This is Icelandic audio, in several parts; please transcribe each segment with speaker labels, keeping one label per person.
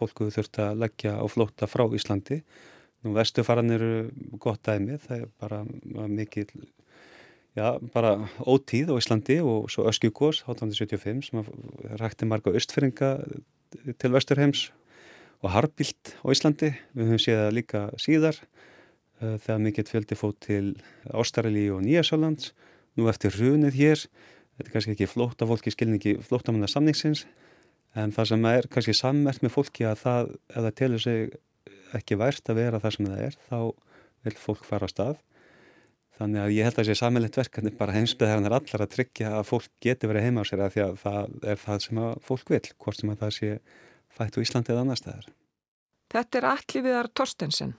Speaker 1: fólku þurft að leggja á flóta frá Íslandi. Nú vestufaran eru gott dæmið, það er bara mikil, já, bara ótíð á Íslandi og svo Öskjúkos 1875 sem rækti marga östfyrringa til vesturheims og harbilt á Íslandi. Við höfum séð það líka síðar eh, þegar mikill fjöldi fótt til Ástrali og Nýjasjólands. Nú eftir hrunið hér, þetta er kannski ekki flóta fólki skilningi flótamanna samningsins en það sem er kannski sammert með fólki að það, ef það telur sig ekki vært að vera það sem það er þá vil fólk fara á stað. Þannig að ég held að það sé sammeilegt verkefni bara heimsbyðarinn er allar að tryggja að fólk geti verið heima á sér að því að það er það sem að fólk vil hvort sem að það sé fætt úr Íslandi eða annar staðar.
Speaker 2: Þetta er allir viðar Torstensen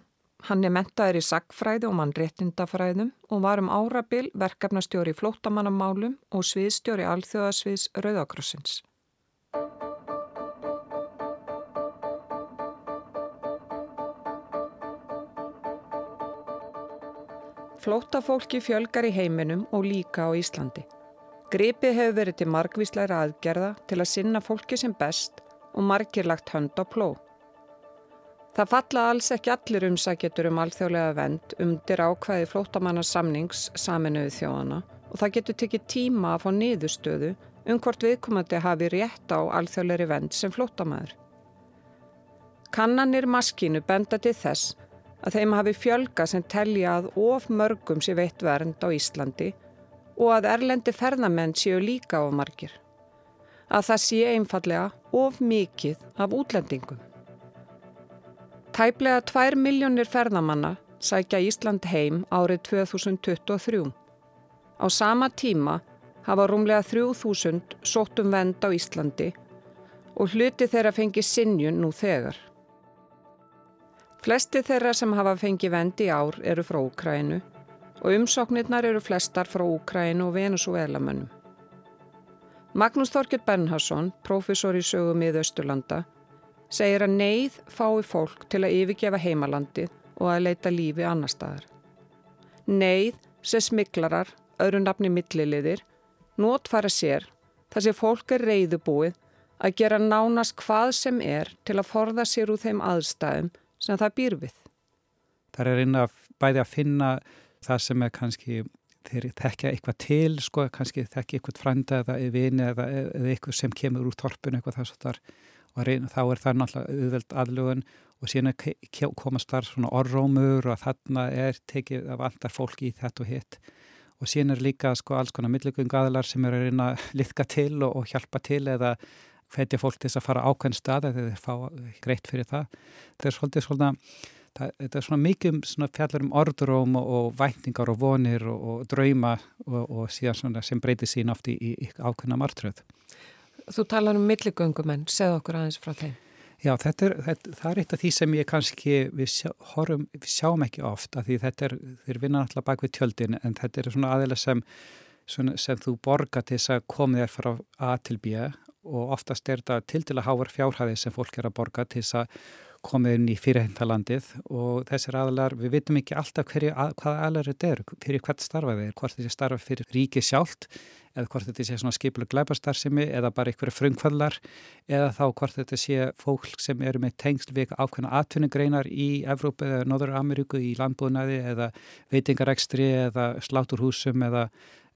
Speaker 2: Hann er mentaður í sagfræði og mannréttindafræðum og var um árabil verkefnastjóri flótamannamálum og sviðstjóri alþjóðasviðs Rauðakrossins. Flótafólki fjölgar í heiminum og líka á Íslandi. Gripið hefur verið til margvísleira aðgerða til að sinna fólki sem best og margir lagt hönd á pló. Það falla alls ekki allir umsækjetur um alþjóðlega vend umdir ákvæði flótamannasamnings saminuðu þjóðana og það getur tekið tíma að fá niðurstöðu um hvort viðkomandi hafi rétt á alþjóðleiri vend sem flótamæður. Kannanir maskínu benda til þess að þeim hafi fjölga sem telja að of mörgum sé veitt vernd á Íslandi og að erlendi ferðamenn séu líka of margir. Að það sé einfallega of mikið af útlendingum. Tæplega 2 miljónir ferðamanna sækja Ísland heim árið 2023. Á sama tíma hafa rúmlega 3000 sótum vend á Íslandi og hluti þeirra fengi sinjun nú þegar. Flesti þeirra sem hafa fengið vendi í ár eru frá Úkrænu og umsóknirnar eru flestar frá Úkrænu og Venezuelamönnum. Magnús Þorkjell Bernhardsson, profesor í sögum í Östurlanda, segir að neyð fái fólk til að yfirgefa heimalandi og að leita lífi annar staðar. Neyð sem smiklarar, öðru nafni milliliðir, nótfara sér þar sem fólk er reyðubúið að gera nánast hvað sem er til að forða sér úr þeim aðstæðum sem það býr við.
Speaker 3: Það er einn að bæði að finna það sem er kannski þeir þekkja eitthvað til, sko, kannski þekkja eitthvað frænda eða vini eða, eða eitthvað sem kemur úr torpun eitthvað þess að þar og reyna, þá er það náttúrulega auðveld aðlugun og síðan komast þar svona orrómur og þarna er tekið að vantar fólk í þetta og hitt og síðan er líka sko alls konar millegöngaðlar sem eru að reyna að litka til og, og hjálpa til eða hvetja fólk til þess að fara ákveðin stað eða þeir fá greitt fyrir það. Það er svolítið svona, það, þetta er svona mikið um fjallar um orðróm og, og væntingar og vonir og, og drauma og, og síðan sem breytir sín oft í, í ákveðina martröð.
Speaker 2: Þú talar um milligöngumenn, segð okkur aðeins frá þeim.
Speaker 3: Já, þetta er, þetta, það er eitt af því sem ég kannski, við, sjá, horfum, við sjáum ekki oft, af því þetta er, þeir vinna alltaf bak við tjöldin, en þetta er svona aðeins sem, sem þú borga til þess að koma þér frá A til B og oftast er þetta til til að hávar fjárhæði sem fólk er að borga til þess að koma inn í fyrirhendalandið og þessir aðlar, við vitum ekki alltaf hverju, að, hvaða aðlar þetta er, fyrir hvert starfaði er, hvort þetta starfa fyrir ríki sjálft eða hvort þetta sé svona skipuleg glæbastarsimi eða bara einhverju frumkvöldlar eða þá hvort þetta sé fólk sem eru með tengsl við ákveðna atvinnugreinar í Evrópu eða Norður Ameríku í landbúðnaði eða veitingarekstri eða sláturhúsum eða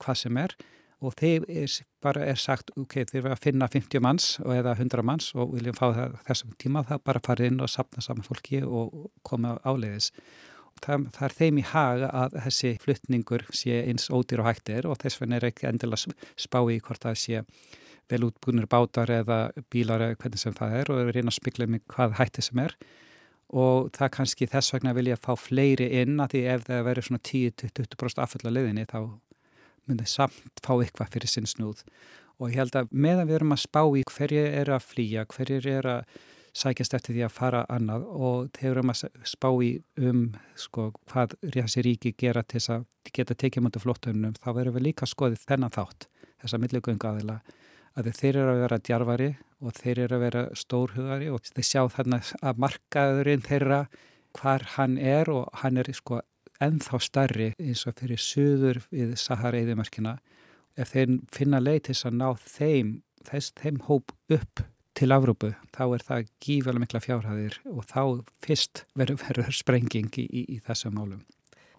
Speaker 3: hvað sem er og þeir er, bara er sagt ok, þeir verða að finna 50 manns eða 100 manns og viljum fá það þessum tíma það bara farið inn og sapna saman fólki og koma áleiðis. Það, það er þeim í haga að þessi fluttningur sé eins ódýr og hættir og þess vegna er ekki endilega spá í hvort það sé vel útbúinir bátar eða bílar eða hvernig sem það er og reyna að spikla með hvað hætti sem er. Og það kannski þess vegna vilja fá fleiri inn að því ef það verður svona 10-20% afföll að leiðinni þá myndi samt fá eitthvað fyrir sinn snúð. Og ég held að meðan við erum að spá í hverju er að flýja, hverju er að sækjast eftir því að fara annað og þegar við erum að spá í um sko, hvað þessi ríki gera til þess að geta tekið mútið flottunum þá verðum við líka skoðið þennan þátt þessa millegöngu aðila að þeir eru að vera djarfari og þeir eru að vera stórhugari og þeir sjá þarna að markaðurinn þeirra hvar hann er og hann er sko ennþá starri eins og fyrir suður við Sahara-eðimarkina ef þeir finna leið til að ná þeim, þess, þeim hóp upp til Afrúpu, þá er það gífælega mikla fjárhæðir og þá fyrst verður, verður sprenging í, í, í þessum málum.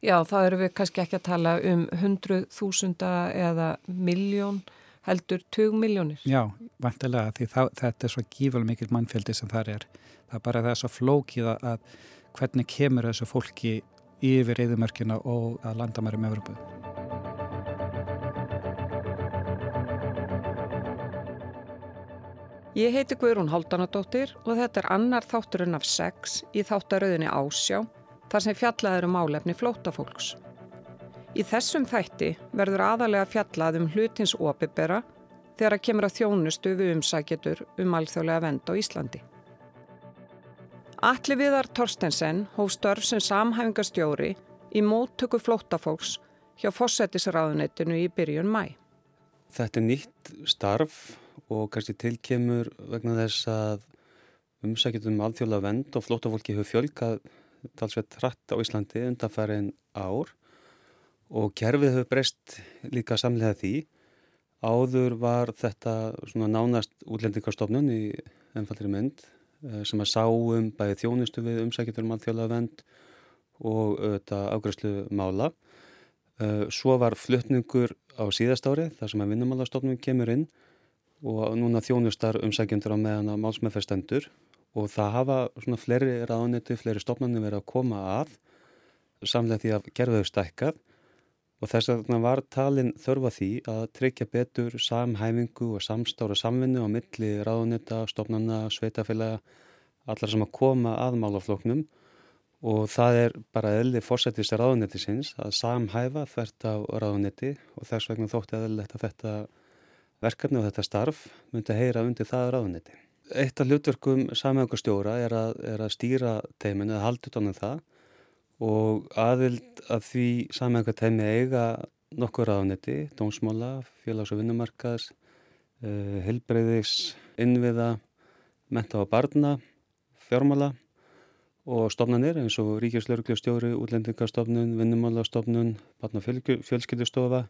Speaker 2: Já, þá eru við kannski ekki að tala um hundruð þúsunda eða miljón, heldur 20 miljónir.
Speaker 3: Já, vantilega, því þá, þetta er svo gífælega mikil mannfjöldi sem það er. Það er bara það svo flókið að hvernig kemur þessu fólki yfir eðumörkina og að landa maður um Evropu.
Speaker 2: Ég heiti Guðrún Háldanadóttir og þetta er annar þátturinn af sex í þáttaröðinni Ásjá þar sem fjallaður um álefni flótafólks. Í þessum þætti verður aðalega fjallað um hlutins opibera þegar að kemur að þjónustu við umsækjetur um alþjóðlega vend á Íslandi. Alli Viðar Torstensen hóf störf sem samhæfingastjóri í móttöku flótafólks hjá fósettisraðunettinu í byrjun mæ.
Speaker 1: Þetta er nýtt starf og kannski tilkemur vegna þess að umsækjum alþjóðlega vend og flótafólki hefur fjölkað talsveit hratt á Íslandi undanfærin ár og kerfið hefur breyst líka samlega því. Áður var þetta nánast útlendingarstofnun í ennfaldri mynd sem að sáum bæði þjónustu við umsækjum alþjóðlega vend og þetta ágræslu mála. Eh, svo var fluttningur á síðast ári þar sem að vinnumálastofnun kemur inn og núna þjónustar umsækjendur á meðan að málsmeðferstendur og það hafa svona fleiri ráðniti, fleiri stofnarnir verið að koma að samlega því að gerðuðu stækkað og þess að var talin þörfa því að tryggja betur samhæfingu og samstára samvinnu á milli ráðnita, stofnarna, sveitafélaga, allar sem að koma að málafloknum og það er bara eðli fórsettis ráðniti sinns að samhæfa þvert á ráðniti og þess vegna þótti eðlilegt að þetta verkefni og þetta starf myndi að heyra undir það ráðuniti. Eitt af hlutverkum samhengastjóra er, er að stýra teiminu, að halda út ánum það og aðvild að því samhengateimi eiga nokkur ráðuniti, dómsmála, félags- og vinnumarkaðs, uh, eh, helbreyðis, innviða, menta og barna, fjármála og stofnanir eins og Ríkjurslörgljóstjóri, útlendingarstofnun, vinnumálastofnun, barna fjölskyldustofa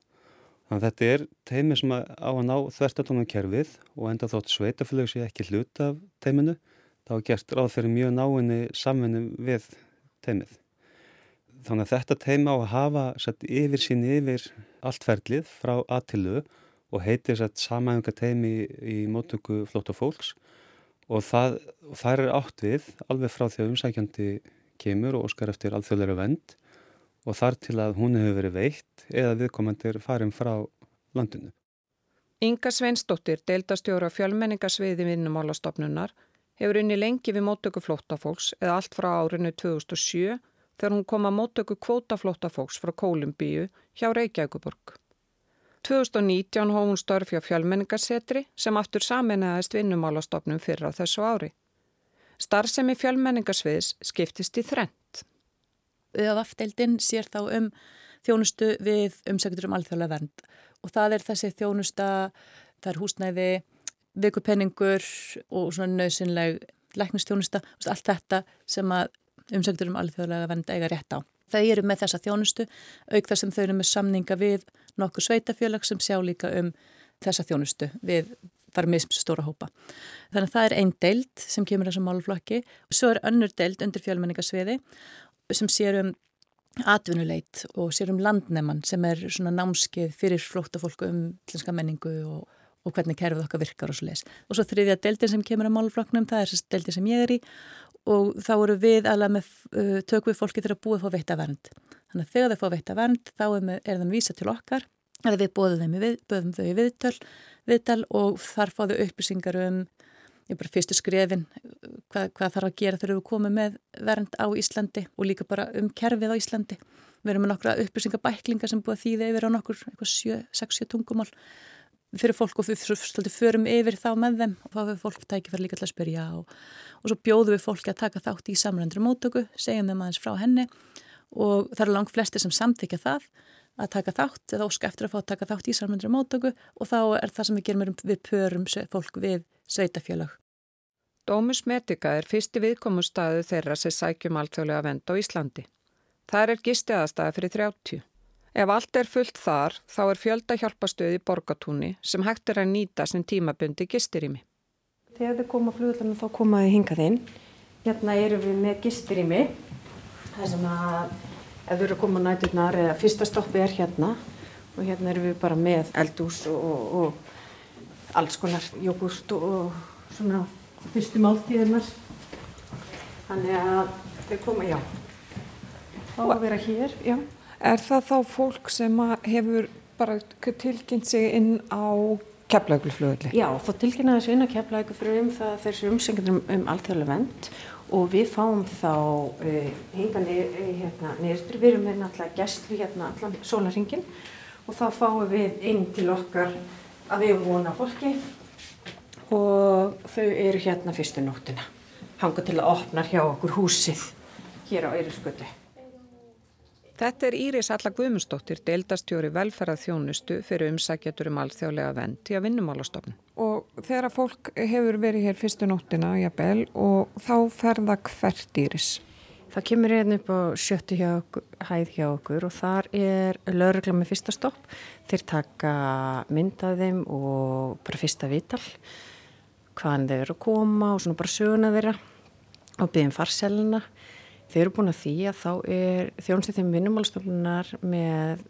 Speaker 1: Þannig að þetta er teimi sem á að ná þverstatónum kerfið og enda þótt sveitaflög sé ekki hlut af teiminu, þá er gert ráð fyrir mjög náinni samvinni við teimið. Þannig að þetta teimi á að hafa sett yfir sín yfir allt ferlið frá aðtilu og heitir samæðunga teimi í mótöku flóta fólks og það, það er átt við alveg frá því að umsækjandi kemur og óskar eftir alþjóðlega vend og þar til að hún hefur verið veitt eða viðkomandir farin frá landinu.
Speaker 2: Inga Sveinsdóttir, deildastjóra fjölmenningasviði vinnumálastofnunar, hefur unni lengi við móttöku flóttafólks eða allt frá árinu 2007 þegar hún kom að móttöku kvótaflóttafólks frá Kólumbíu hjá Reykjavíkuborg. 2019 hóð hún störf hjá fjölmenningasetri sem aftur saminæðist vinnumálastofnum fyrir á þessu ári. Starfsemi fjölmenningasviðs skiptist í þrenn
Speaker 4: eða afteildin sér þá um þjónustu við umsæktur um alþjóðlega vernd og það er þessi þjónusta, það er húsnæði, vikupenningur og svona nöðsynleg læknistjónusta, allt þetta sem að umsæktur um alþjóðlega vernd eiga rétt á. Það eru með þessa þjónustu auk þar sem þau eru með samninga við nokkur sveitafélag sem sjá líka um þessa þjónustu við þar mismst stóra hópa. Þannig að það er einn deild sem kemur þessum málflokki og svo er önnur deild undir fjölmenningasviði sem sér um atvinnuleit og sér um landnemann sem er svona námskið fyrir flóttafólku um hlinska menningu og, og hvernig kerfið okkar virkar og svo les. Og svo þriðja deildin sem kemur á málfloknum, það er þessi deildin sem ég er í og þá eru við alveg með uh, tök við fólki þegar búið að fá veitta vernd. Þannig að þegar þeir fá veitta vernd þá er, með, er þeim vísa til okkar eða við bóðum við, bóðum þau í viðtöl, viðtal og þar fá þau upplýsingar um bara fyrstu skrefin hvað, hvað þarf að gera þegar við komum með vernd á Íslandi og líka bara um kerfið á Íslandi. Við erum með nokkra upplýsingabæklinga sem búið að þýða yfir á nokkur 6-7 tungumál fyrir fólk og við svolítið förum yfir þá með þeim og þá hefur fólk tækið fyrir líka til að spyrja og, og svo bjóðum við fólki að taka þátt í samrændri mótöku, segjum þeim aðeins frá henni og það eru langt flesti sem samþykja það að taka þátt eða óska eftir að fá að taka þátt í samrændri mótöku og þá er það sem við gerum við pörum fólk við sveitafjölag.
Speaker 2: Dómus Medica er fyrsti viðkomustæðu þeirra sem sækjum alþjóðlega vend á Íslandi. Það er gistiðastæði fyrir 30. Ef allt er fullt þar, þá er fjölda hjálpastöði í borgatúni sem hægt er að nýta sem tímabundi gistirými.
Speaker 5: Þegar þau koma á flugullanum þá komaðu hingað inn. Hérna eru við með gistir í mig. Það er sem að ef þau eru að koma næturnar eða fyrsta stoppi er hérna og hérna eru við bara með eldús og, og, og alls konar jógurt og, og svona fyrstu máltíðirnar. Þannig að þau koma, já, þá að vera hér, já.
Speaker 2: Er það þá fólk sem hefur bara tilkynnt sig inn á keflaugulflöðli?
Speaker 5: Já, þá tilkynnaði þessu inn á keflaugulflöðli um það þessu umsengjum um alþjóðlega vend og við fáum þá uh, hinga niður, hérna, niðurstur, við erum með náttúrulega gæstlu hérna allan sólarringin og þá fáum við inn til okkar að við vona fólki og þau eru hérna fyrstu nóttina hanga til að opna hjá okkur húsið hér á Eirísgötu.
Speaker 2: Þetta er Íris Alla Guðmundsdóttir, deildastjóri velferðarþjónustu fyrir umsækjatur um alþjóðlega vend í að vinnumálastofn. Og þegar fólk hefur verið hér fyrstu nóttina, jafnvel, og þá ferða hvert Íris?
Speaker 5: Það kemur hérna upp á sjöttu hjá okkur, hæð hjá okkur og þar er laurugla með fyrsta stopp. Þeir taka myndaðum og bara fyrsta vital, hvaðan þeir eru að koma og svona bara söguna þeirra og byggjum farselina. Þeir eru búin að því að þá er þjónstið þeim vinnumálstofnunar með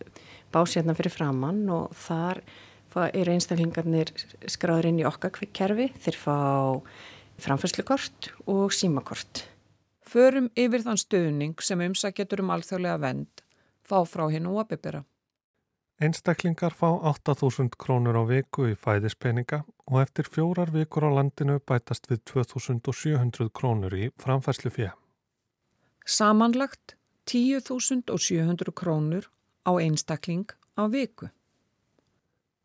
Speaker 5: básérna fyrir framann og þar er einstaklingarnir skráður inn í okkar kerfi. Þeir fá framfærslukort og símakort.
Speaker 2: Förum yfir þann stöðning sem umsækjatur um alþjóðlega vend fá frá hinn og apipera.
Speaker 6: Einstaklingar fá 8.000 krónur á viku í fæðispeninga og eftir fjórar vikur á landinu bætast við 2.700 krónur í framfærslu fjö.
Speaker 2: Samanlagt 10.700 krónur á einstakling á viku.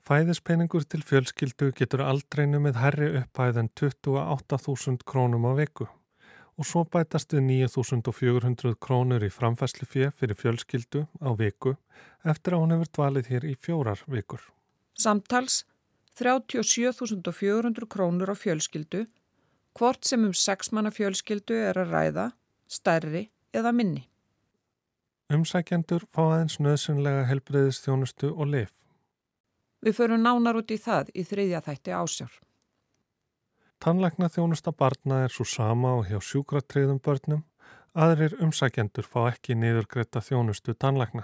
Speaker 6: Fæðispeningur til fjölskyldu getur aldrei numið herri uppæð en 28.000 krónum á viku og svo bætast við 9.400 krónur í framfæslu fjö fyrir fjölskyldu á viku eftir að hún hefur dvalið hér í fjórar vikur.
Speaker 2: Samtals 37.400 krónur á fjölskyldu, hvort sem um sexmanna fjölskyldu er að ræða, stærri eða minni.
Speaker 6: Umsækjendur fá aðeins nöðsynlega helbreyðistjónustu og lif.
Speaker 2: Við förum nánar út í það í þriðja þætti ásjár.
Speaker 6: Tannlækna þjónusta barna er svo sama og hjá sjúkratriðum börnum, aðrir umsækjendur fá ekki niðurgreita þjónustu tannlækna.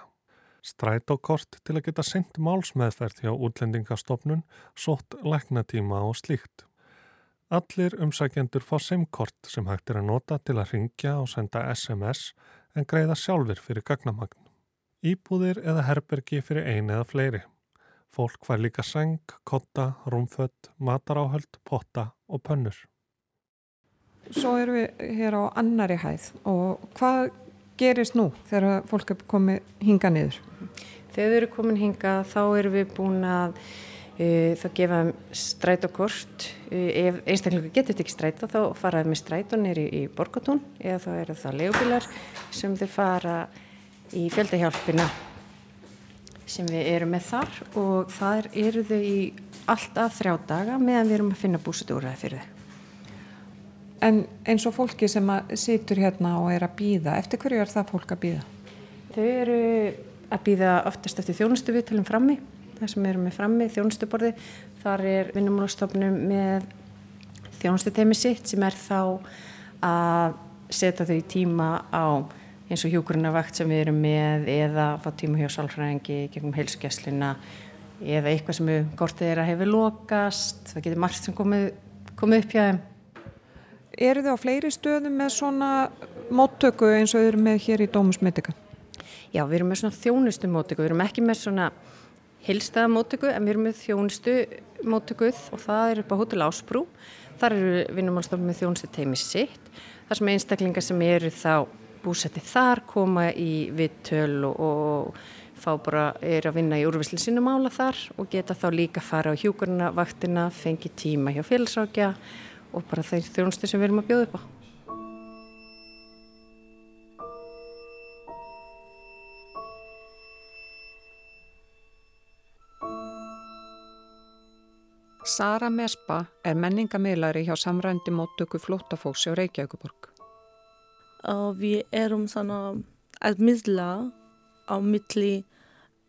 Speaker 6: Strætókort til að geta sendt málsmeðferð hjá útlendingastofnun, sótt læknatíma og slíkt. Allir umsækjendur fá semkort sem hægt er að nota til að ringja og senda SMS en greiða sjálfur fyrir gagnamagn. Íbúðir eða herbergi fyrir ein eða fleiri. Fólk fær líka seng, kotta, rúmfött, mataráhöld, potta og pönnur.
Speaker 2: Svo erum við hér á annari hæð og hvað gerist nú þegar fólk er komið hinga niður?
Speaker 5: Þegar þau eru komin hinga þá erum við búin að þá gefa strætókort. Uh, ef einstaklega getur þetta ekki stræta þá faraðu með strætó nýri í borgatún eða þá eru það legubilar sem þau fara í fjöldahjálpina sem við erum með þar og þar eru þau í alltaf þrjá daga meðan við erum að finna búsitúraði fyrir þau.
Speaker 2: En eins og fólki sem situr hérna og er að býða, eftir hverju er það fólk að býða?
Speaker 5: Þau eru að býða oftast eftir þjónustu viðtalum frammi, það sem eru með frammi, þjónustuborði. Þar er vinnumálastofnum með þjónustu teimi sitt sem er þá að setja þau í tíma á eins og hjókurunavakt sem við erum með eða fá tíma hjá sálfræðingi gegnum heilsugjæslina eða eitthvað sem við gortið er að hefur lokast, það getur margt sem komið, komið upp hjá þeim.
Speaker 2: Eru þið á fleiri stöðum með svona móttöku eins og þið eru með hér í Dómusmyndika?
Speaker 5: Já, við erum með svona þjónustu móttöku, við erum ekki með svona heilstæða móttöku en við erum með þjónustu móttökuð og það er upp á Hotel Ásbrú. Þar eru vinnumálstofnum með þjónustu teimi sitt. Það sem einstaklingar sem eru þá búsetti þar koma í vittöl og, og fá bara, er að vinna í úrvislu sínum ála þar og geta þá líka fara á hjúkurna vaktina, fengi tíma hjá félagsrákja og bara þeir þjónustu sem við erum að bjóða upp á.
Speaker 2: Sara Mespa er menningamilari hjá samrændi móttöku flóttafóksi á Reykjavíkuborg
Speaker 7: við erum svona að miðla á milli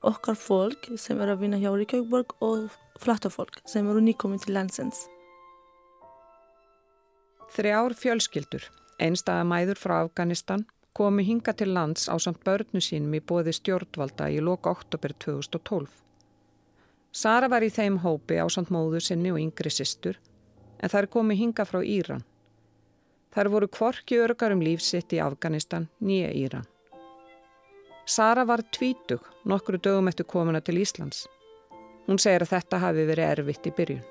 Speaker 7: okkar fólk sem er að vinna hjá Ríkjavíkborg og flattafólk sem eru nýkominn til landsins.
Speaker 2: Þrjár fjölskyldur, einstæða mæður frá Afganistan, komi hinga til lands á samt börnu sínum í bóði stjórnvalda í loka oktober 2012. Sara var í þeim hópi á samt móður sinni og yngri sýstur en þær komi hinga frá Íran. Þær voru kvorki örgar um lífsitt í Afganistan nýja Íran. Sara var tvítug nokkru dögum eftir komuna til Íslands. Hún segir að þetta hafi verið erfitt í byrjun.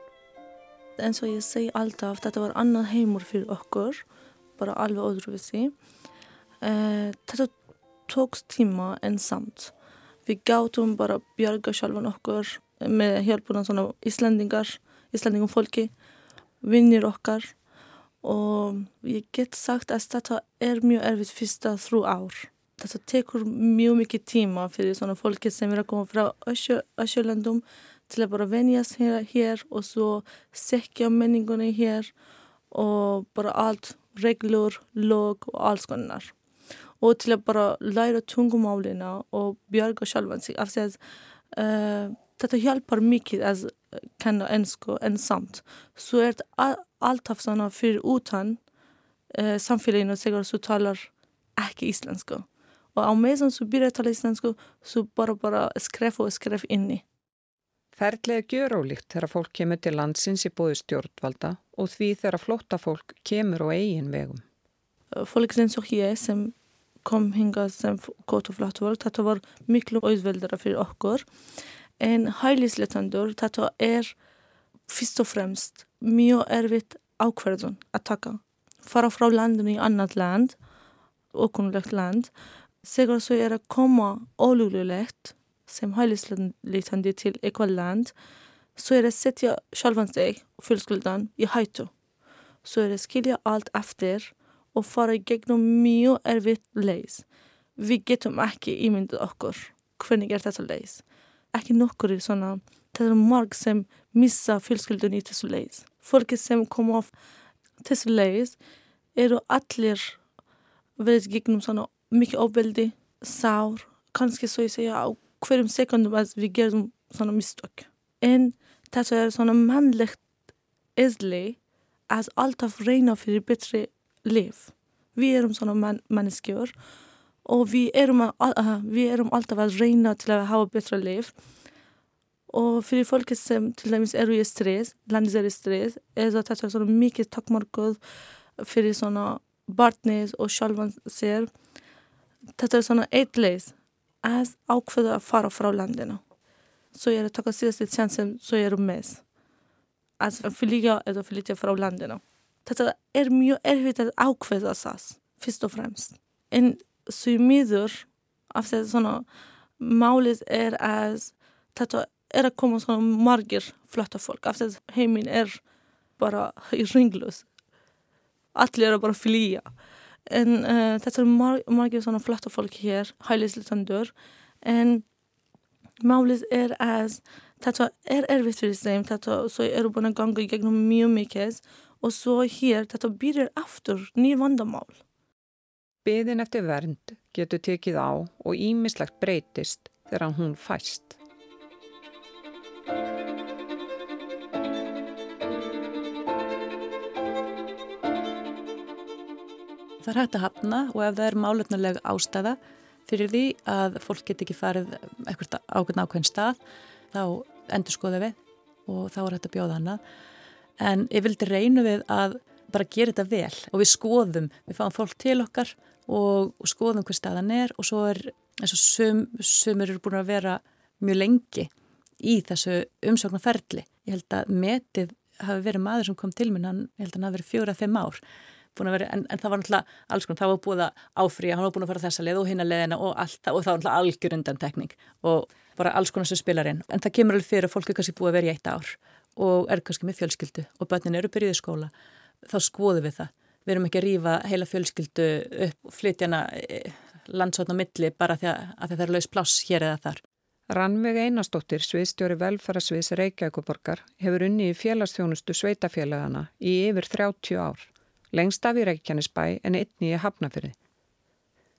Speaker 7: En svo ég segi alltaf, þetta var annað heimur fyrir okkur, bara alveg öðruvísi. Uh, þetta tókst tíma en samt. Við gáttum bara björga sjálfan okkur með hjálpuna svona Íslandingar, Íslandingum fólki, vinnir okkar og ég get sagt að þetta er mjög erfitt fyrsta þrjú ár. Þetta tekur mjög mikið tíma fyrir svona fólki sem er að koma frá Ösjölendum til að bara venjast hér, hér og svo sekja menningunni hér og bara allt, reglur, log og alls konar. Og til að bara læra tungumálina og bjarga sjálfan sig af því að uh, þetta hjálpar mikið að kenna ennsku en samt. Så er det alltaf sånn fyrir utan uh, samfélaginu segur að þú talar ekki íslensku. Og á meðan þú byrjar að tala íslensku, þú bara bara skref og skref inni.
Speaker 2: Ferðlega gjör ólíkt þegar fólk kemur til landsins í bóði stjórnvalda og því þegar flotta fólk kemur á eigin vegum.
Speaker 7: Fólk sem svo hér sem kom hingað sem gótt og flott fólk, þetta var miklu auðveldara fyrir okkur. En hælisletandur, þetta er fyrst og fremst erfitt ákverðun að taka. Fara frá landinu í annat land, okkunulegt land, er að koma ólululegt sem hælisleitandi til eitthvað land, så er det setja sjálfan sig og fjölskyldan í hættu. Så er det skilja allt eftir og fara gegnum mjög erfitt leis. Við getum ekki ímyndið okkur hvernig er þetta leis. Ekki nokkur svona, þetta er marg sem missa fjölskyldun í þessu leis. Fólki sem kom á þessu leis eru allir verið gegnum svona mikið ofbeldi, sár, kannski svo ég segja á hverjum sekundum að við gerum svona mistök. En þetta er svona mannlegt eðli að alltaf reyna fyrir betri liv. Við erum svona man manneskjör og við erum, að, við erum alltaf að reyna til að hafa betra liv. Og fyrir fólki sem til dæmis eru í stress, landis er í stress, er þetta svona mikið takkmarkuð fyrir svona barnið og sjálfan sér. Þetta er svona eitt leið að ákveða að fara frá landinu. Svo ég er að taka síðast tjansen svo ég er með að flyga eða flytja frá landinu. Þetta er mjög erfitt að ákveða það, fyrst og fremst. En svo miður af þetta svona málið er að þetta er að koma svona margir flotta fólk af þetta heiminn er bara í ringlus. Allir er að bara flýja. En uh, þetta er mar margir svona flotta fólk hér, hælislitandur, en málið er að þetta er erfitt fyrir þeim, þetta eru búin að ganga í gegnum mjög mikið og svo hér þetta byrjar aftur nýjum vandamál.
Speaker 2: Byðin eftir vernd getur tekið á og ímislegt breytist þegar hún fæst.
Speaker 4: Það er hægt að hafna og ef það er málutnulega ástæða fyrir því að fólk get ekki farið eitthvað ákveðn ákveðn stað þá endur skoða við og þá er hægt að bjóða hana. En ég vildi reynu við að bara gera þetta vel og við skoðum, við fáum fólk til okkar og, og skoðum hver staðan er og svo er eins og sum, sumur eru búin að vera mjög lengi í þessu umsóknarferli. Ég held að metið hafi verið maður sem kom til minn, hann, ég held að hann hafi verið fjóra, fimm ár Vera, en, en það var náttúrulega alls konar, það var búið að áfrýja, hann var búin að fara þessa leið og hinna leiðina og allt það og það var náttúrulega algjör undan tekning og bara alls konar sem spilar inn. En það kemur alveg fyrir að fólk er kannski búið að vera í eitt ár og er kannski með fjölskyldu og börnin eru byrjuð í skóla. Þá skoðum við það. Við erum ekki að rýfa heila fjölskyldu upp flytjana eh, landsótna milli bara því að, að það er laus pláss hér eða þar.
Speaker 2: Rannveg Einarstóttir, sviðstjóri velferðarsviðs Reykjavíkuborgar, hefur unni í félagsþjónustu sveitafélagana í yfir 30 ár lengst af í Reykjanesbæ en einni í Hafnafyrði.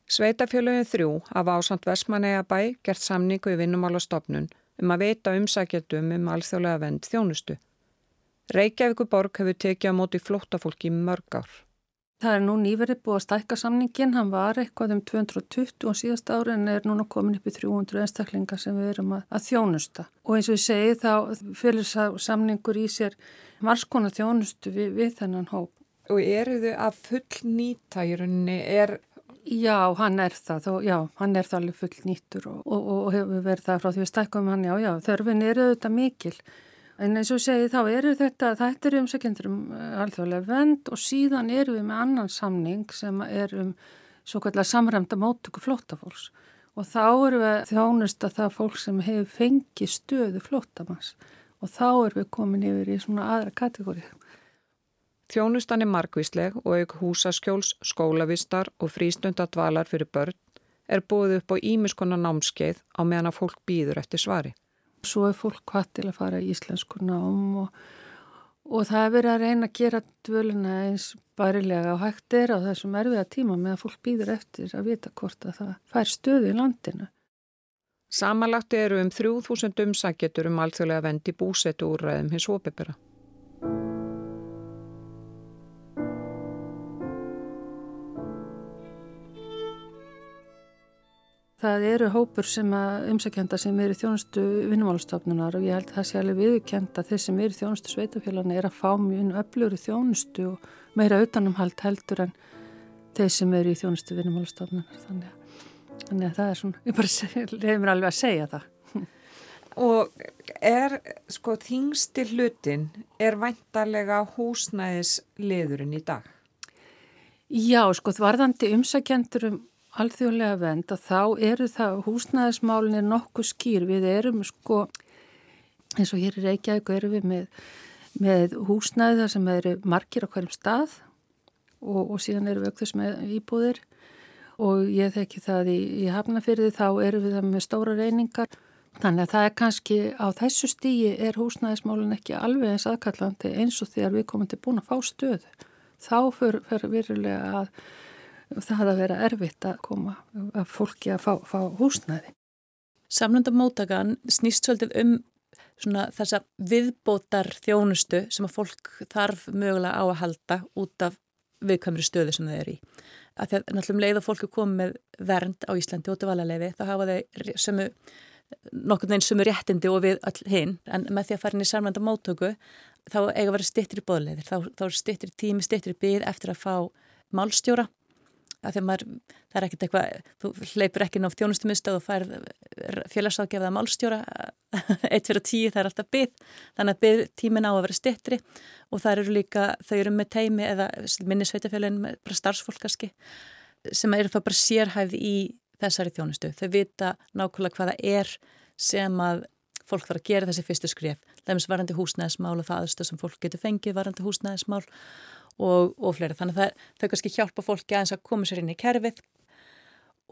Speaker 2: Sveitafjölögin þrjú af ásand Vestmanægabæ gert samningu í vinnumálastofnun um að veita umsækjaldum um alþjóðlega vend þjónustu. Reykjavíkuborg hefur tekið á móti flóttafólki í mörg ár.
Speaker 8: Það er nú nýverið búið að stækka samningin, hann var eitthvað um 220 og síðast ári en er núna komin upp í 300 einstaklingar sem við erum að, að þjónusta. Og eins og ég segi þá fyrir samningur í sér marskona þjónustu við, við þennan hóp.
Speaker 2: Og eru þau að full nýta í rauninni? Er...
Speaker 8: Já, hann er það, þó, já, hann er það alveg full nýtur og, og, og hefur verið það frá því við stækkum hann, já, já, þörfin eru auðvitað mikil. En eins og segi þá eru þetta, þetta eru um eh, alþjóðlega vend og síðan eru við með annan samning sem er um svo kallar samræmda móttöku flóttafólks og þá eru við þjónust að það fólk sem hefur fengið stöðu flóttamanns og þá eru við komin yfir í svona aðra kategóri.
Speaker 2: Þjónustan er markvísleg og auk húsaskjóls, skólavistar og frístundadvalar fyrir börn er búið upp á ímiskona námskeið á meðan að fólk býður eftir svari.
Speaker 8: Svo er fólk hvað til að fara í íslensku nám og, og það er verið að reyna að gera dvöluna eins bærilega og hægt er á þessum erfiða tíma með að fólk býður eftir að vita hvort að það fær stöðu í landinu.
Speaker 2: Samanlagt eru um 3000 umsækjetur um alþjóðlega vendi búsetu úrræðum hins opibera.
Speaker 8: Það eru hópur sem að umsækjanda sem eru þjónustu vinnumálastofnunar og ég held að það sé alveg viðkjönda þeir sem eru þjónustu sveitafélagna er að fá mjög öflugri þjónustu og meira utanumhald heldur en þeir sem eru í þjónustu vinnumálastofnunar. Þannig, þannig að það er svona, ég bara reyður mér alveg að segja það.
Speaker 2: Og er, sko, þingsti hlutin er væntalega húsnæðisliðurinn í dag?
Speaker 8: Já, sko, þvarðandi umsækjandur um alþjóðlega vend að þá eru það húsnæðismálinni nokkuð skýr. Við erum sko, eins og hér í Reykjavík erum við með, með húsnæði þar sem eru margir á hverjum stað og, og síðan eru við aukþess með íbúðir og ég þekki það í, í hafnafyrði þá eru við það með stóra reyningar. Þannig að það er kannski á þessu stígi er húsnæðismálinn ekki alveg eins aðkallandi eins og þegar við komum til búin að fá stöðu. Þá fyrir, virulega að það að vera erfitt að koma að fólki að fá, fá húsnæði.
Speaker 4: Samlundamótakan snýst svolítið um þessa viðbótar þjónustu sem að fólk þarf mögulega á að halda út af viðkvæmri stöðu sem það er í. Að að náttúrulega um leið og fólk er komið með vernd á Íslandi út af valaleifi þá hafa þeir sömu nokkur neginn sömu réttindi og við all hinn en með því að fara inn í samlanda móttöku þá eiga að vera stittir í bóðleiðir þá, þá er stittir tími, stittir í byð eftir að fá málstjóra að að maður, það er ekkert eitthvað, þú hleypur ekki nátt þjónustumisstöð og fær félagsáðgefða málstjóra, eitt fyrir tíu það er alltaf byggð, þannig að byggð tímin á að vera stittri og það eru líka, þau eru með teimi eða minni sveitafélagin með bara starfsfólkaski sem eru þá bara sérhæfð í þessari þjónustu. Þau vita nákvæmlega hvaða er sem að fólk þarf að gera þessi fyrstu skrif. Það er mjög varandi húsnæðismál og það aðstöð sem fólk getur fengið varandi húsnæðismál og, og fleira. Þannig að þau kannski hjálpa fólki aðeins að koma sér inn í kerfið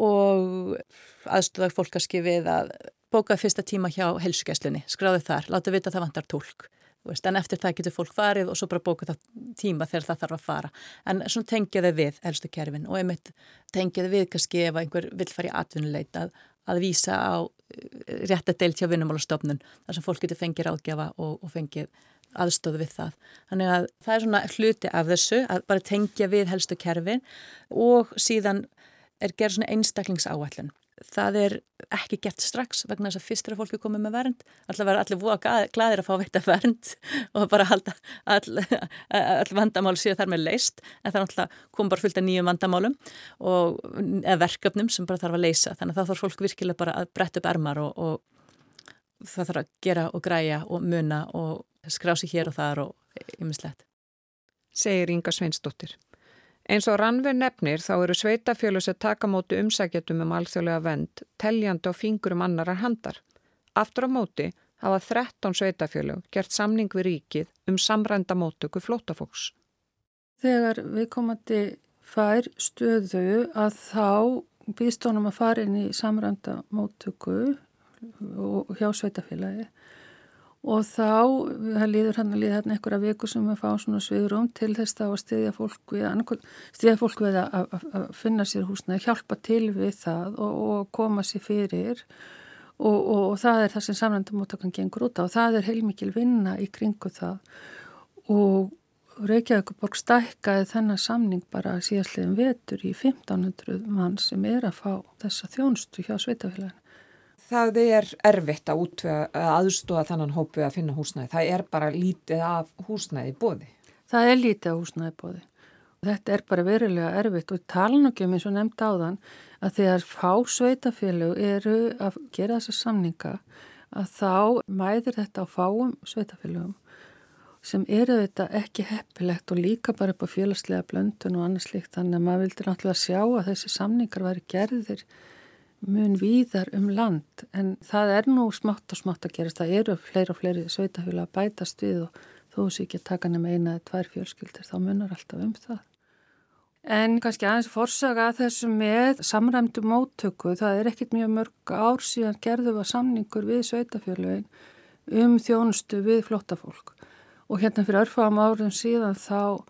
Speaker 4: og aðstöða fólk kannski við að bóka fyrsta tíma hjá helsugæslunni, skráðu þar, láta vita að það vantar tólk. En eftir það getur fólk farið og svo bara bóka það tíma þegar það þarf að fara. En svona tengja þau við helstu kerfin og einmitt tengja þau við kannski ef einhver vill fara í atvinnuleit að, að vísa á eh, réttadeilt hjá vinnumálastofnun þar sem fólk getur fengið ráðgjafa og, og fengið aðstóðu við það. Þannig að það er svona hluti af þessu að bara tengja við helstu kerfin og síðan er gerð svona einstaklingsáallin. Það er ekki gert strax vegna þess að fyrst er að fólki komið með vernd. Alltaf verður allir voða glæðir að fá veit að vernd og bara halda all, all vandamál séu þar með leist en það er alltaf kom bara fullt af nýjum vandamálum og verkefnum sem bara þarf að leisa. Þannig að það þarf fólk virkilega bara að bretta upp ermar og, og það þarf að gera og græja og muna og skrási hér og þar og ymmislegt.
Speaker 2: Segir Inga Sveinsdóttir. Eins og Rannver nefnir þá eru sveitafjölu sem taka móti umsækjatum um alþjóðlega vend teljandi á fingurum annarar handar. Aftur á móti hafa 13 sveitafjölu gert samning við ríkið um samrænda móttöku flótafóks.
Speaker 8: Þegar við komandi fær stöðu að þá býstónum að fara inn í samrænda móttöku og hjá sveitafélagi og þá, það líður hann að líða hérna einhverja viku sem við fáum svona sviðrum til þess að stiðja fólk við, stiðja fólk við að, að, að finna sér húsna, hjálpa til við það og, og koma sér fyrir. Og, og, og það er það sem samlandamóttakann gengur út á. Og það er heilmikil vinna í kringu það. Og Reykjavíkuborg stækkaði þennan samning bara síðastliðin vetur í 1500 mann sem er að fá þessa þjónstu hjá sveitafélaginu.
Speaker 2: Það er erfitt að, að aðstóða þannan hópu að finna húsnæði. Það er bara lítið af húsnæði bóði.
Speaker 8: Það er lítið af húsnæði bóði. Þetta er bara verilega erfitt og tala nokkjum eins og nefnd á þann að þegar fá sveitafélag eru að gera þessa samninga að þá mæðir þetta á fáum sveitafélagum sem eru þetta ekki heppilegt og líka bara upp á félagslega blöndun og annars líkt þannig að maður vildi náttúrulega sjá að þessi samningar væri gerðir mun víðar um land en það er nú smátt og smátt að gerast. Það eru fleiri og fleiri sveitafélag að bætast við og þó sé ekki að taka nema eina eða tvær fjölskyldir þá munar alltaf um það. En kannski aðeins forsaga þessu með samræmdu móttöku, það er ekkit mjög mörg ár síðan gerðu var samningur við sveitafjörlögin um þjónustu við flottafólk og hérna fyrir örfam árum síðan þá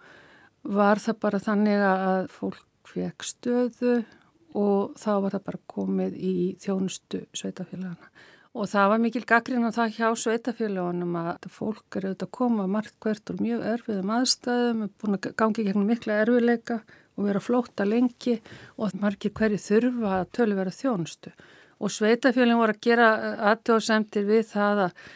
Speaker 8: var það bara þannig að fólk fekk stöðu og þá var það bara komið í þjónustu sveitafélagana og það var mikil gaggrinn á það hjá sveitafélagunum að fólk eru auðvitað að koma margt hvert úr mjög erfiðum aðstæðum, búin að gangi gegnum mikla erfiðleika og vera flóta lengi og margir hverju þurfa að tölu vera þjónustu og sveitafélagin voru að gera aðtjóðsendir við það að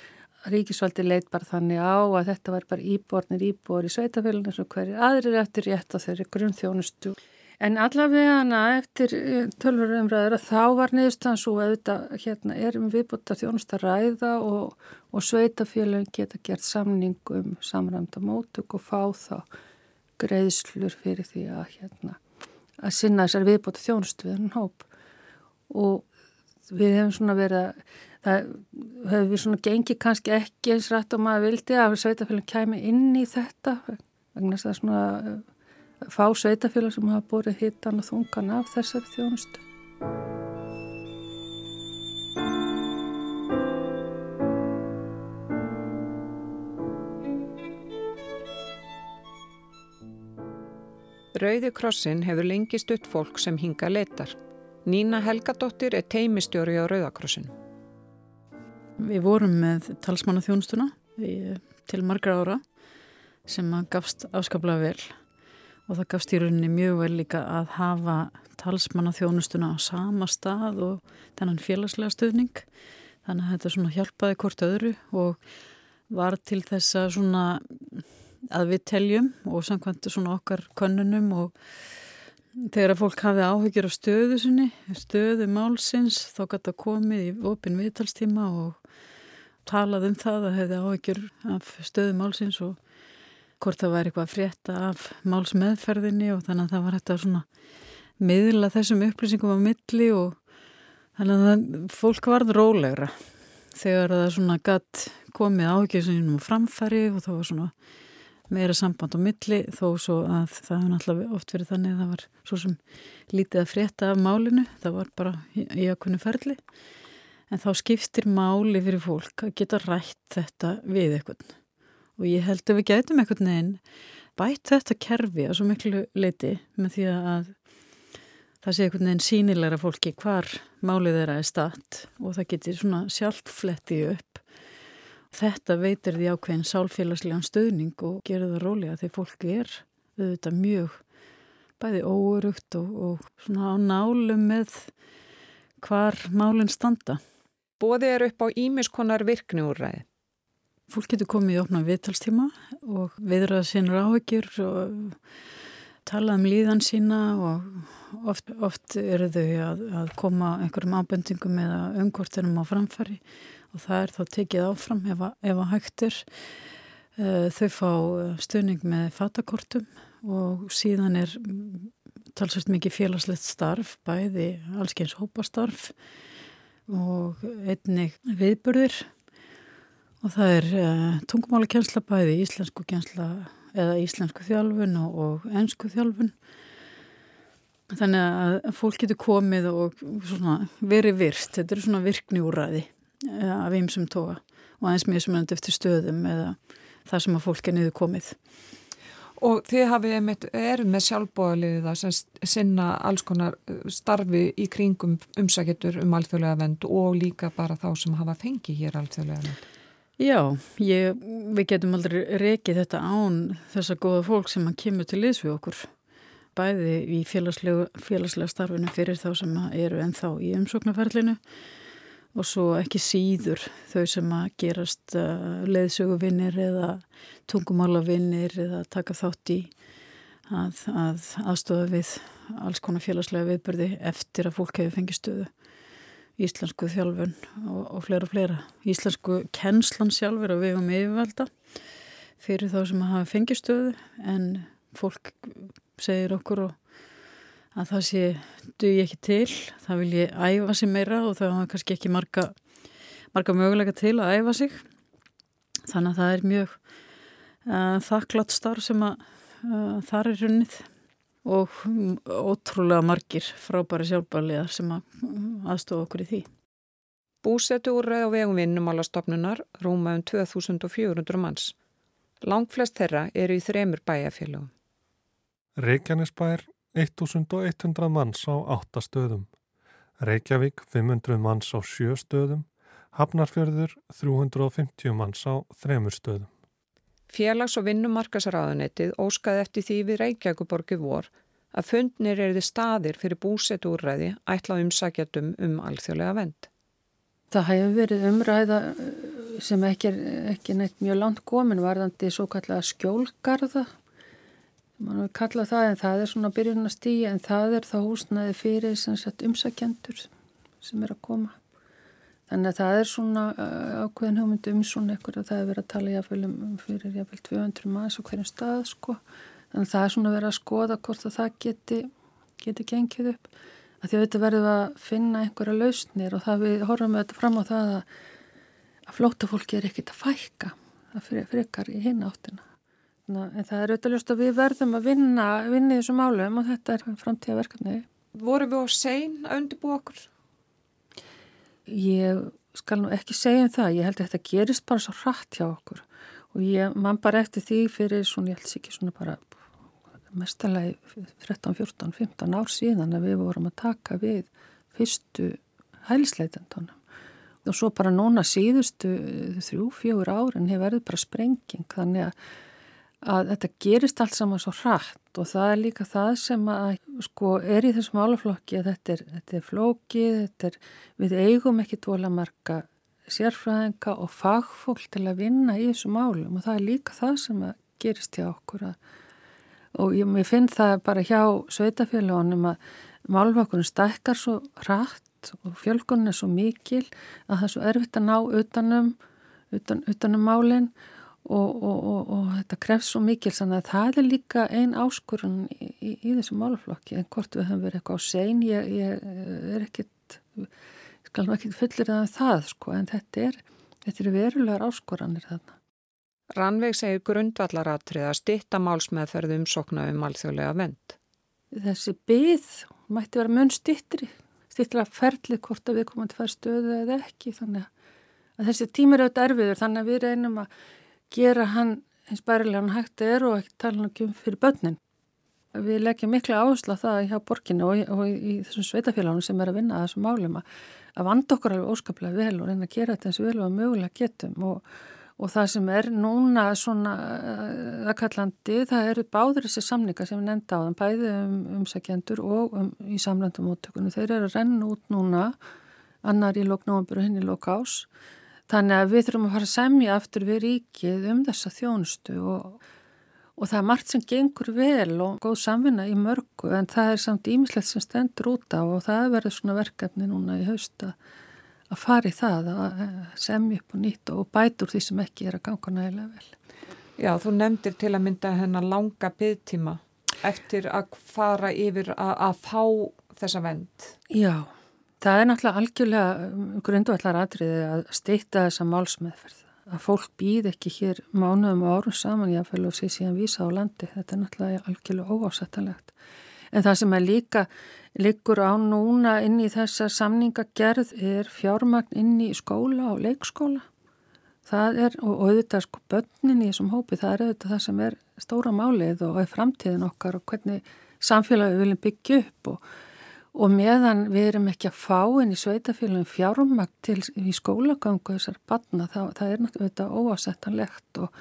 Speaker 8: Ríkisvaldi leit bara þannig á að þetta var bara íbornir íbor í sveitafélaginu sem hverjir aðrir eftir rétt á þeirri grunnþjónustu. En allavega hana eftir eh, tölvurumræður að þá var niðurstaðan svo að þetta hérna, erum viðbútt að þjónusta ræða og, og sveitafélagin geta gert samning um samræmda mótök og fá þá greiðslur fyrir því að, hérna, að sinna þessar viðbútt að þjónustu við hann hóp. Og við hefum svona verið að það hefur við svona gengið kannski ekki eins rætt og maður vildi að sveitafélagin kæmi inn í þetta vegna þess að svona fá sveitafélag sem hafa borið hittan og þungan af þessari þjónustu.
Speaker 2: Rauði krossin hefur lengi stutt fólk sem hinga leitar. Nína Helgadóttir er teimistjóri á Rauðakrossinu.
Speaker 9: Við vorum með talsmanna þjónustuna til margra ára sem gafst afskaplega vel og það gafst í rauninni mjög vel líka að hafa talsmanna þjónustuna á sama stað og þennan félagslega stöðning þannig að þetta svona hjálpaði hvort öðru og var til þess að svona að við teljum og samkvæmtu svona okkar könnunum og þegar að fólk hafi áhyggjur á stöðu sinni, stöðu málsins þá gæti að komið í opin viðtalstíma og talað um það að hefði áhyggjur af stöðum málsins og hvort það væri eitthvað frétta af málsmeðferðinni og þannig að það var að svona miðla þessum upplýsingum á milli og þannig að fólk varð rólegra þegar það svona gatt komið áhyggjur sem um framfæri og það var svona meira samband á milli þó svo að það hefði náttúrulega oft verið þannig að það var svo sem lítið að frétta af málinu, það var bara í aðkunni ferli. En þá skiptir máli fyrir fólk að geta rætt þetta við eitthvað og ég held að við getum eitthvað neginn bætt þetta kerfi á svo miklu leiti með því að það sé eitthvað neginn sínilegra fólki hvar málið þeirra er statt og það getur svona sjálfflettið upp þetta veitir því ákveðin sálfélagslegan stöðning og gerur það rólega því fólki er auðvitað mjög bæði óurugt og, og svona á nálum með hvar málinn standa
Speaker 2: Bóði er upp á ímiskonar virkniúræði.
Speaker 9: Fólk getur komið í opna viðtalstíma og viðraða sínur áhyggjur og tala um líðan sína og oft, oft eru þau að, að koma einhverjum ábendingum eða umkortinum á framfari og það er þá tekið áfram ef að, ef að hægtir. Eh, þau fá stöning með fatakortum og síðan er talsvægt mikið félagslegt starf, bæði allskeins hópastarf og einnig viðburðir og það er uh, tungumálakensla bæði íslensku kensla eða íslensku þjálfun og, og ennsku þjálfun. Þannig að fólk getur komið og verið virt, þetta eru svona virkni úræði uh, af ýmsum tóa og aðeins mjög sem endur eftir stöðum eða það sem að fólk er niður komið.
Speaker 2: Og þið hafið einmitt, eru með sjálfbóðaliðið að sinna alls konar uh, starfi í kringum umsækjetur um alþjóðlega vend og líka bara þá sem hafa fengið hér alþjóðlega vend.
Speaker 9: Já, ég, við getum aldrei rekið þetta án þessa góða fólk sem kemur til liðs við okkur. Bæði í félagslega starfinu fyrir þá sem eru ennþá í umsóknarferlinu og svo ekki síður þau sem að gerast uh, leiðsöguvinnir eða tungumálavinnir eða taka þátt í að, að aðstofa við alls konar félagslega viðbörði eftir að fólk hefur fengið stöðu íslensku þjálfun og, og fleira og fleira. Íslensku kennslan sjálfur að við um yfirvalda fyrir þá sem hafa fengið stöðu en fólk segir okkur að það sé duði ekki til, það vil ég æfa sig meira og það hafa kannski ekki marga, marga möguleika til að æfa sig. Þannig að það er mjög uh, þakklátt starf sem að uh, þar er runnið og ótrúlega margir frábæri sjálfbæliðar sem að aðstofa okkur í því.
Speaker 2: Búsetu úr rauð á vegum vinnumálastofnunar rúma um 2400 manns. Langflest þeirra eru í þremur bæjarfélagum.
Speaker 6: Reykjanesbær 1100 manns á 8 stöðum. Reykjavík 500 manns á 7 stöðum. Hafnarfjörður 350 manns á 3 stöðum.
Speaker 2: Félags- og vinnumarkasraðunetið óskaði eftir því við Reykjavíkuborgi vor að fundnir er þið staðir fyrir búsetúrræði ætla umsækjatum um alþjóðlega vend.
Speaker 8: Það hefur verið umræða uh, sem ekki ekki neitt mjög langt komin varðandi svo kallega skjólgarða. Man hefur kallað það en það er svona byrjunastígi en það er þá húsnaði fyrir umsækjandur sem er að koma. Þannig að það er svona uh, ákveðin hugmynd um svona eitthvað að það er verið að tala jáfnvel um, um fyrir jáfnvel 200 manns á hverjum stað sko. Þannig að það er svona verið að skoða hvort að það geti, geti gengið upp. Að því að þetta verður að finna einhverja lausnir og það við horfum við þetta fram á það að, að flóta fólki er ekkit að fækka. Fyrir, fyrir í hinn áttina. Að það er auðvitað ljóst að við verðum að vinna, vinna í þessu málum og þetta er framtíðaverkefni.
Speaker 2: Vorum við á sein að undirbú okkur?
Speaker 8: Ég skal nú ekki segja um það, ég held að þetta gerist bara svo hratt hjá okkur. Og ég man bara eftir því fyrir svona, ég held ekki svona bara mestalagi 13, 14, 15 ár síðan að við vorum að taka við fyrstu hælisleitendunum og svo bara núna síðustu þrjú, fjögur árin hefur verið bara sprenging þannig að að þetta gerist allt saman svo hratt og það er líka það sem að sko er í þessum álaflokki að þetta er, þetta er flókið, þetta er, við eigum ekki dvola marga sérfræðinga og fagfólk til að vinna í þessum álum og það er líka það sem að gerist hjá okkur að, og ég, ég finn það bara hjá sveitafélagunum að málflokkurinn stækkar svo hratt og fjölgunni er svo mikil að það er svo erfitt að ná utanum, utan, utanum málinn og, og, og, og þetta krefst svo mikil þannig að það er líka ein áskurun í, í, í þessu málaflokki en hvort við höfum verið eitthvað á sein ég, ég er ekkit skal nú ekkit fullir að það sko en þetta er, þetta er verulegar áskoranir þarna.
Speaker 2: Rannveig segir grundvallaratrið að stitta málsmeðferðu umsokna um alþjóðlega vend.
Speaker 8: Þessi byð mætti vera mun stittri, stittra ferlið hvort að við komum til að fara stöðu eða ekki þannig að þessi tímir auðvitað erfiður þannig að við reynum að gera hann eins bærilega hann hægt er og ekki tala hann um fyrir börnin. Við leggjum miklu áherslu á það hjá borginu og, og í, í þessum sveitafélagunum sem er að vinna að þessum málum að, að vanda okkur alveg óskaplega vel og reyna að gera þetta eins vel og að mögulega getum og, og það sem er núna svona aðkallandi það eru báður þessi samninga sem við nefnda á þann bæði um umsækjendur og um, í samlandum móttökunum. Þeir eru að renna út núna annar í lóknóambur og hinn í lókás Þannig að við þurfum að fara að semja aftur við ríkið um þessa þjónustu og, og það er margt sem gengur vel og góð samvinna í mörgu en það er samt ímislegt sem stendur út á og það verður svona verkefni núna í hausta að fara í það að semja upp og nýtt og bætur því sem ekki er að ganga nægilega vel.
Speaker 2: Já, þú nefndir til að mynda hennar langa byggtíma eftir að fara yfir að, að fá þessa vend.
Speaker 8: Já. Það er náttúrulega algjörlega um, grundvallar atriði að steyta þessa málsmeðferð. Að fólk býð ekki hér mánuðum og árum saman jáfnveil og sé síðan vísa á landi. Þetta er náttúrulega algjörlega óásættalegt. En það sem er líka liggur á núna inn í þessa samningagerð er fjármagn inn í skóla og leikskóla. Það er, og auðvitað sko börnin í þessum hópi, það er auðvitað það sem er stóra málið og er framtíðin okkar og hvernig samfélagi við viljum byggja upp og og meðan við erum ekki að fá inn í sveitafélagin fjármakt til í skólagangu þessar batna þá það er náttúrulega óásettanlegt og,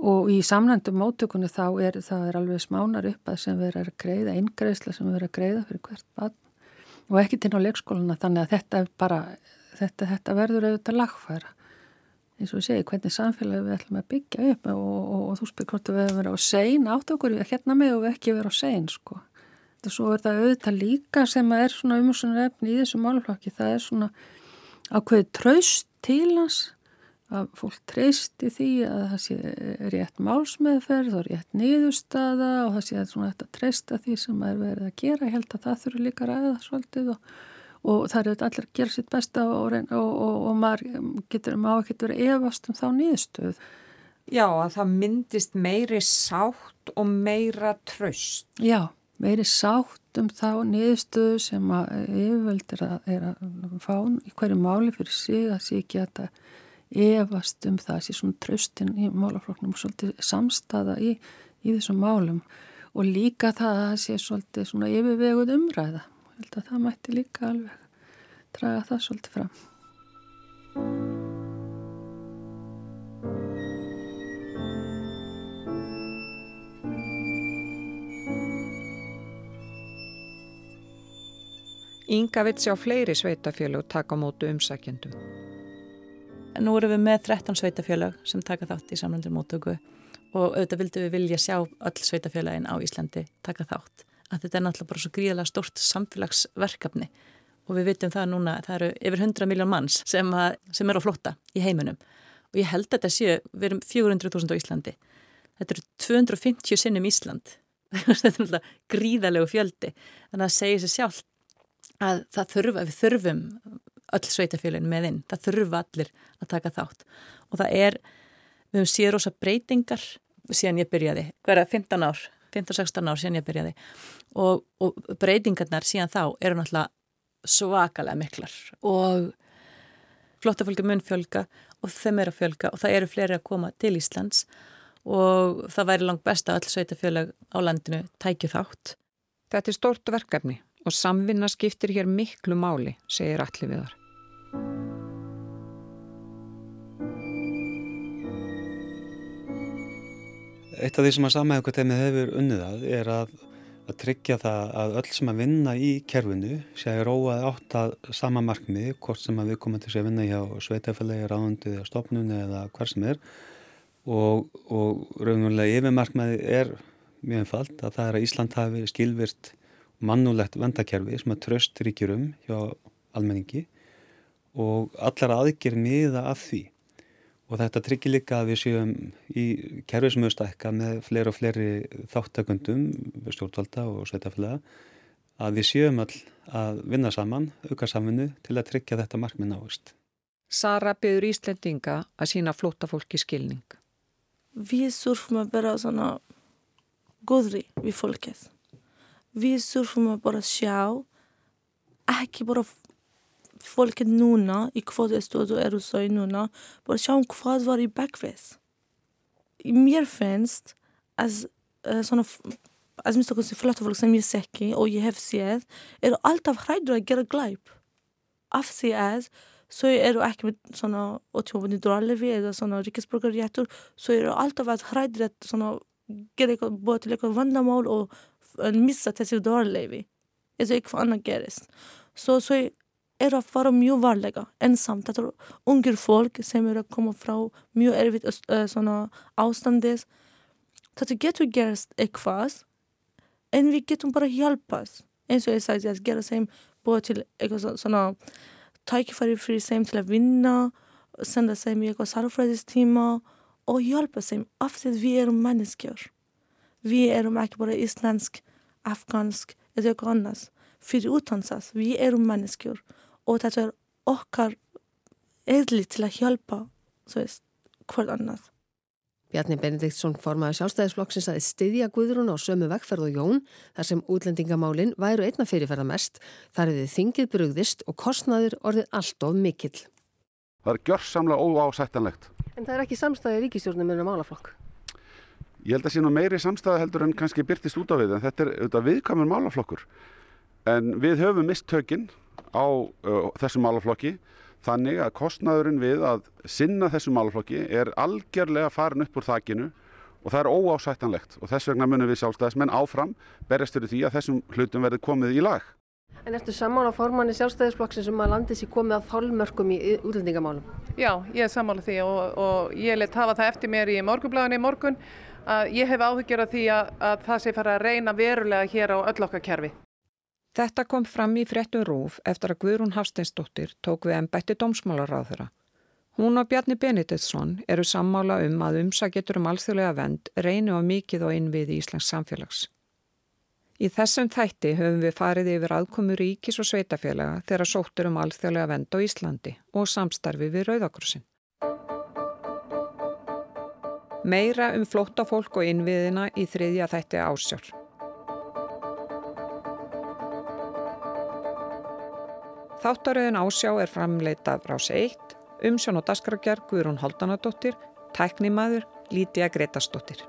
Speaker 8: og í samnændum mótökunni þá er það er alveg smánar upp að sem verður að greiða, eingreisla sem verður að greiða fyrir hvert batn og ekki til á leikskóluna þannig að þetta bara þetta, þetta verður auðvitað lagfæra. Eins og ég segi, hvernig samfélagi við ætlum að byggja upp og, og, og þú spyrir hvort við hefum verið á sein átt okkur, hérna með og við ekki verið á sein sko og svo er það auðvitað líka sem er svona umhersunar efni í þessu málflokki það er svona ákveði tröst til hans að fólk treysti því að það sé rétt málsmeðferð og rétt niðurstaða og það sé svona þetta treysta því sem er verið að gera. Ég held að það þurfu líka ræða svolítið og, og það er auðvitað allir að gera sitt besta og, og, og maður getur má ekki verið efast um þá niðurstöð
Speaker 2: Já, að það myndist meiri sátt og meira tröst
Speaker 8: Já meiri sátt um þá niðurstöðu sem að yfirvöld er að, er að fá í hverju máli fyrir sig að sé ekki að það efast um það sé svona tröstin í málafloknum og svolítið samstaða í, í þessum málum. Og líka það að það sé svolítið svona yfirveguð umræða. Ég held að það mætti líka alveg draga það svolítið fram
Speaker 2: Ynga vitt sjá fleiri sveitafélög taka mótu umsækjendum.
Speaker 4: Nú erum við með 13 sveitafélög sem taka þátt í samlandur mótöku og auðvitað vildum við vilja sjá öll sveitafélagin á Íslandi taka þátt. Að þetta er náttúrulega bara svo gríðilega stort samfélagsverkefni og við vitum það núna, það eru yfir 100 miljón manns sem, að, sem er á flotta í heiminum og ég held að þetta séu, við erum 400.000 á Íslandi. Þetta eru 250 sinnum Ísland. þetta er náttúrulega gríðalegu fjöldi en það segir sér sjálf að það þurfa, við þurfum öll sveitafélagin með inn, það þurfa allir að taka þátt. Og það er, við höfum síður ósa breytingar síðan ég byrjaði, hverja 15 ár 15-16 ár síðan ég byrjaði. Og, og breytingarnar síðan þá eru náttúrulega svakalega miklar. Og flottafólki mun fjölga og þeim er að fjölga og það eru fleiri að koma til Íslands. Og það væri langt best að öll sveitafélag á landinu tækju þátt.
Speaker 2: Þetta er stort verkefni og samvinna skiptir hér miklu máli, segir allir við þar.
Speaker 1: Eitt af því sem að samæðugateimið hefur unnið að er að, að tryggja það að öll sem að vinna í kerfinu sé að róað átt að sama markmið, hvort sem að við komum til að vinna hjá sveitafélagi, ráðundið, stofnunni eða hver sem er og, og raunverulega yfirmarkmiði er mjög einfalt að það er að Ísland hafi skilvirt mannulegt vendakerfi sem að tröst ríkjur um hjá almenningi og allar aðgjör miða af því og þetta tryggir líka að við séum í kerfi sem auðvitað ekka með fleiri og fleiri þáttakundum stjórnvalda og sveitafélaga að við séum all að vinna saman, auka samvinnu til að tryggja þetta markmið náist.
Speaker 2: Sara byður Íslendinga að sína flóta fólki skilning.
Speaker 7: Við surfum að vera svona góðri við fólkið við surfum að bara sjá ekki bara fólkið núna í hvað stöðu eru þau núna bara sjá hvað var í bakvið mér finnst að uh, svona að minnst okkur sem flottafólk sem ég sekki og ég hef séð eru alltaf hræður að gera glæp. Af því að svo eru ekki með svona ótjófandi drálefi eða svona ríkisborgarréttur svo eru alltaf að hræður að svona gera eitthvað búið til eitthvað vandamál og þessi dårleifi eins og eitthvað annað gerist så, så er að fara mjög varlega ensamt, þetta er ungir fólk sem eru að koma frá mjög erfitt svona ástandis þetta getur gerst eitthvað en við getum bara hjálpast eins og ég sagði að gera sem búið til eitthvað svona tækifæri fyrir sem til að vinna senda sem í eitthvað sarfræðistíma og hjálpa sem af því að við við erum ekki bara íslensk afgansk eða eitthvað annars fyrir útansas, við erum manneskjur og þetta er okkar eðli til að hjálpa veist, hvort annars
Speaker 10: Bjarni Benediktsson formaði sjálfstæðisflokksins að stiðja Guðrún á sömu vegferð og Jón þar sem útlendingamálin væru einna fyrirferða mest, þar hefði þingið brugðist og kostnaður orðið allt of mikill.
Speaker 11: Það er gjörsamlega óásættanlegt.
Speaker 10: En það er ekki samstæði ríkistjórnum en málaflokk?
Speaker 11: Ég held að sé nú meiri samstæða heldur en kannski byrtist út á við en þetta er auðvitað viðkamur málaflokkur En við höfum mist tökinn á uh, þessum málaflokki þannig að kostnaðurinn við að sinna þessum málaflokki er algjörlega farin upp úr þakkinu og það er óásættanlegt og þess vegna munum við sjálfstæðismenn áfram berjast fyrir því að þessum hlutum verði komið í lag.
Speaker 10: En ertu sammála formanni sjálfstæðisflokksins um að landið sé komið að þálmörkum í útlendingamálum?
Speaker 12: Já, ég er sammála því og, og ég let hafa það eftir mér í morgunblæðinni í morgun að ég hef áhyggjur af því að, að það sé fara að reyna verulega hér á öll okkar kerfi.
Speaker 2: Þetta kom fram í fréttum rúf eftir að Guðrún Hafsteinsdóttir tók við ennbætti dómsmálaráðura. Hún og Bjarni Benediktsson eru sammála um að umsagetur um alþjóðlega vend reynu á mikið og innvið í Íslands samfélags. Í þessum þætti höfum við farið yfir aðkomu ríkis og sveitafélaga þegar sóttur um alþjóðlega vend á Íslandi og samstarfi við Rauðakrossin. Meira um flóttafólk og innviðina í þriðja þætti ásjár. Þáttaröðin ásjá er framleitað rás 1, umsjón og dasgragerð Guðrún Haldanadóttir, tæknimaður Lítiða Gretastóttir.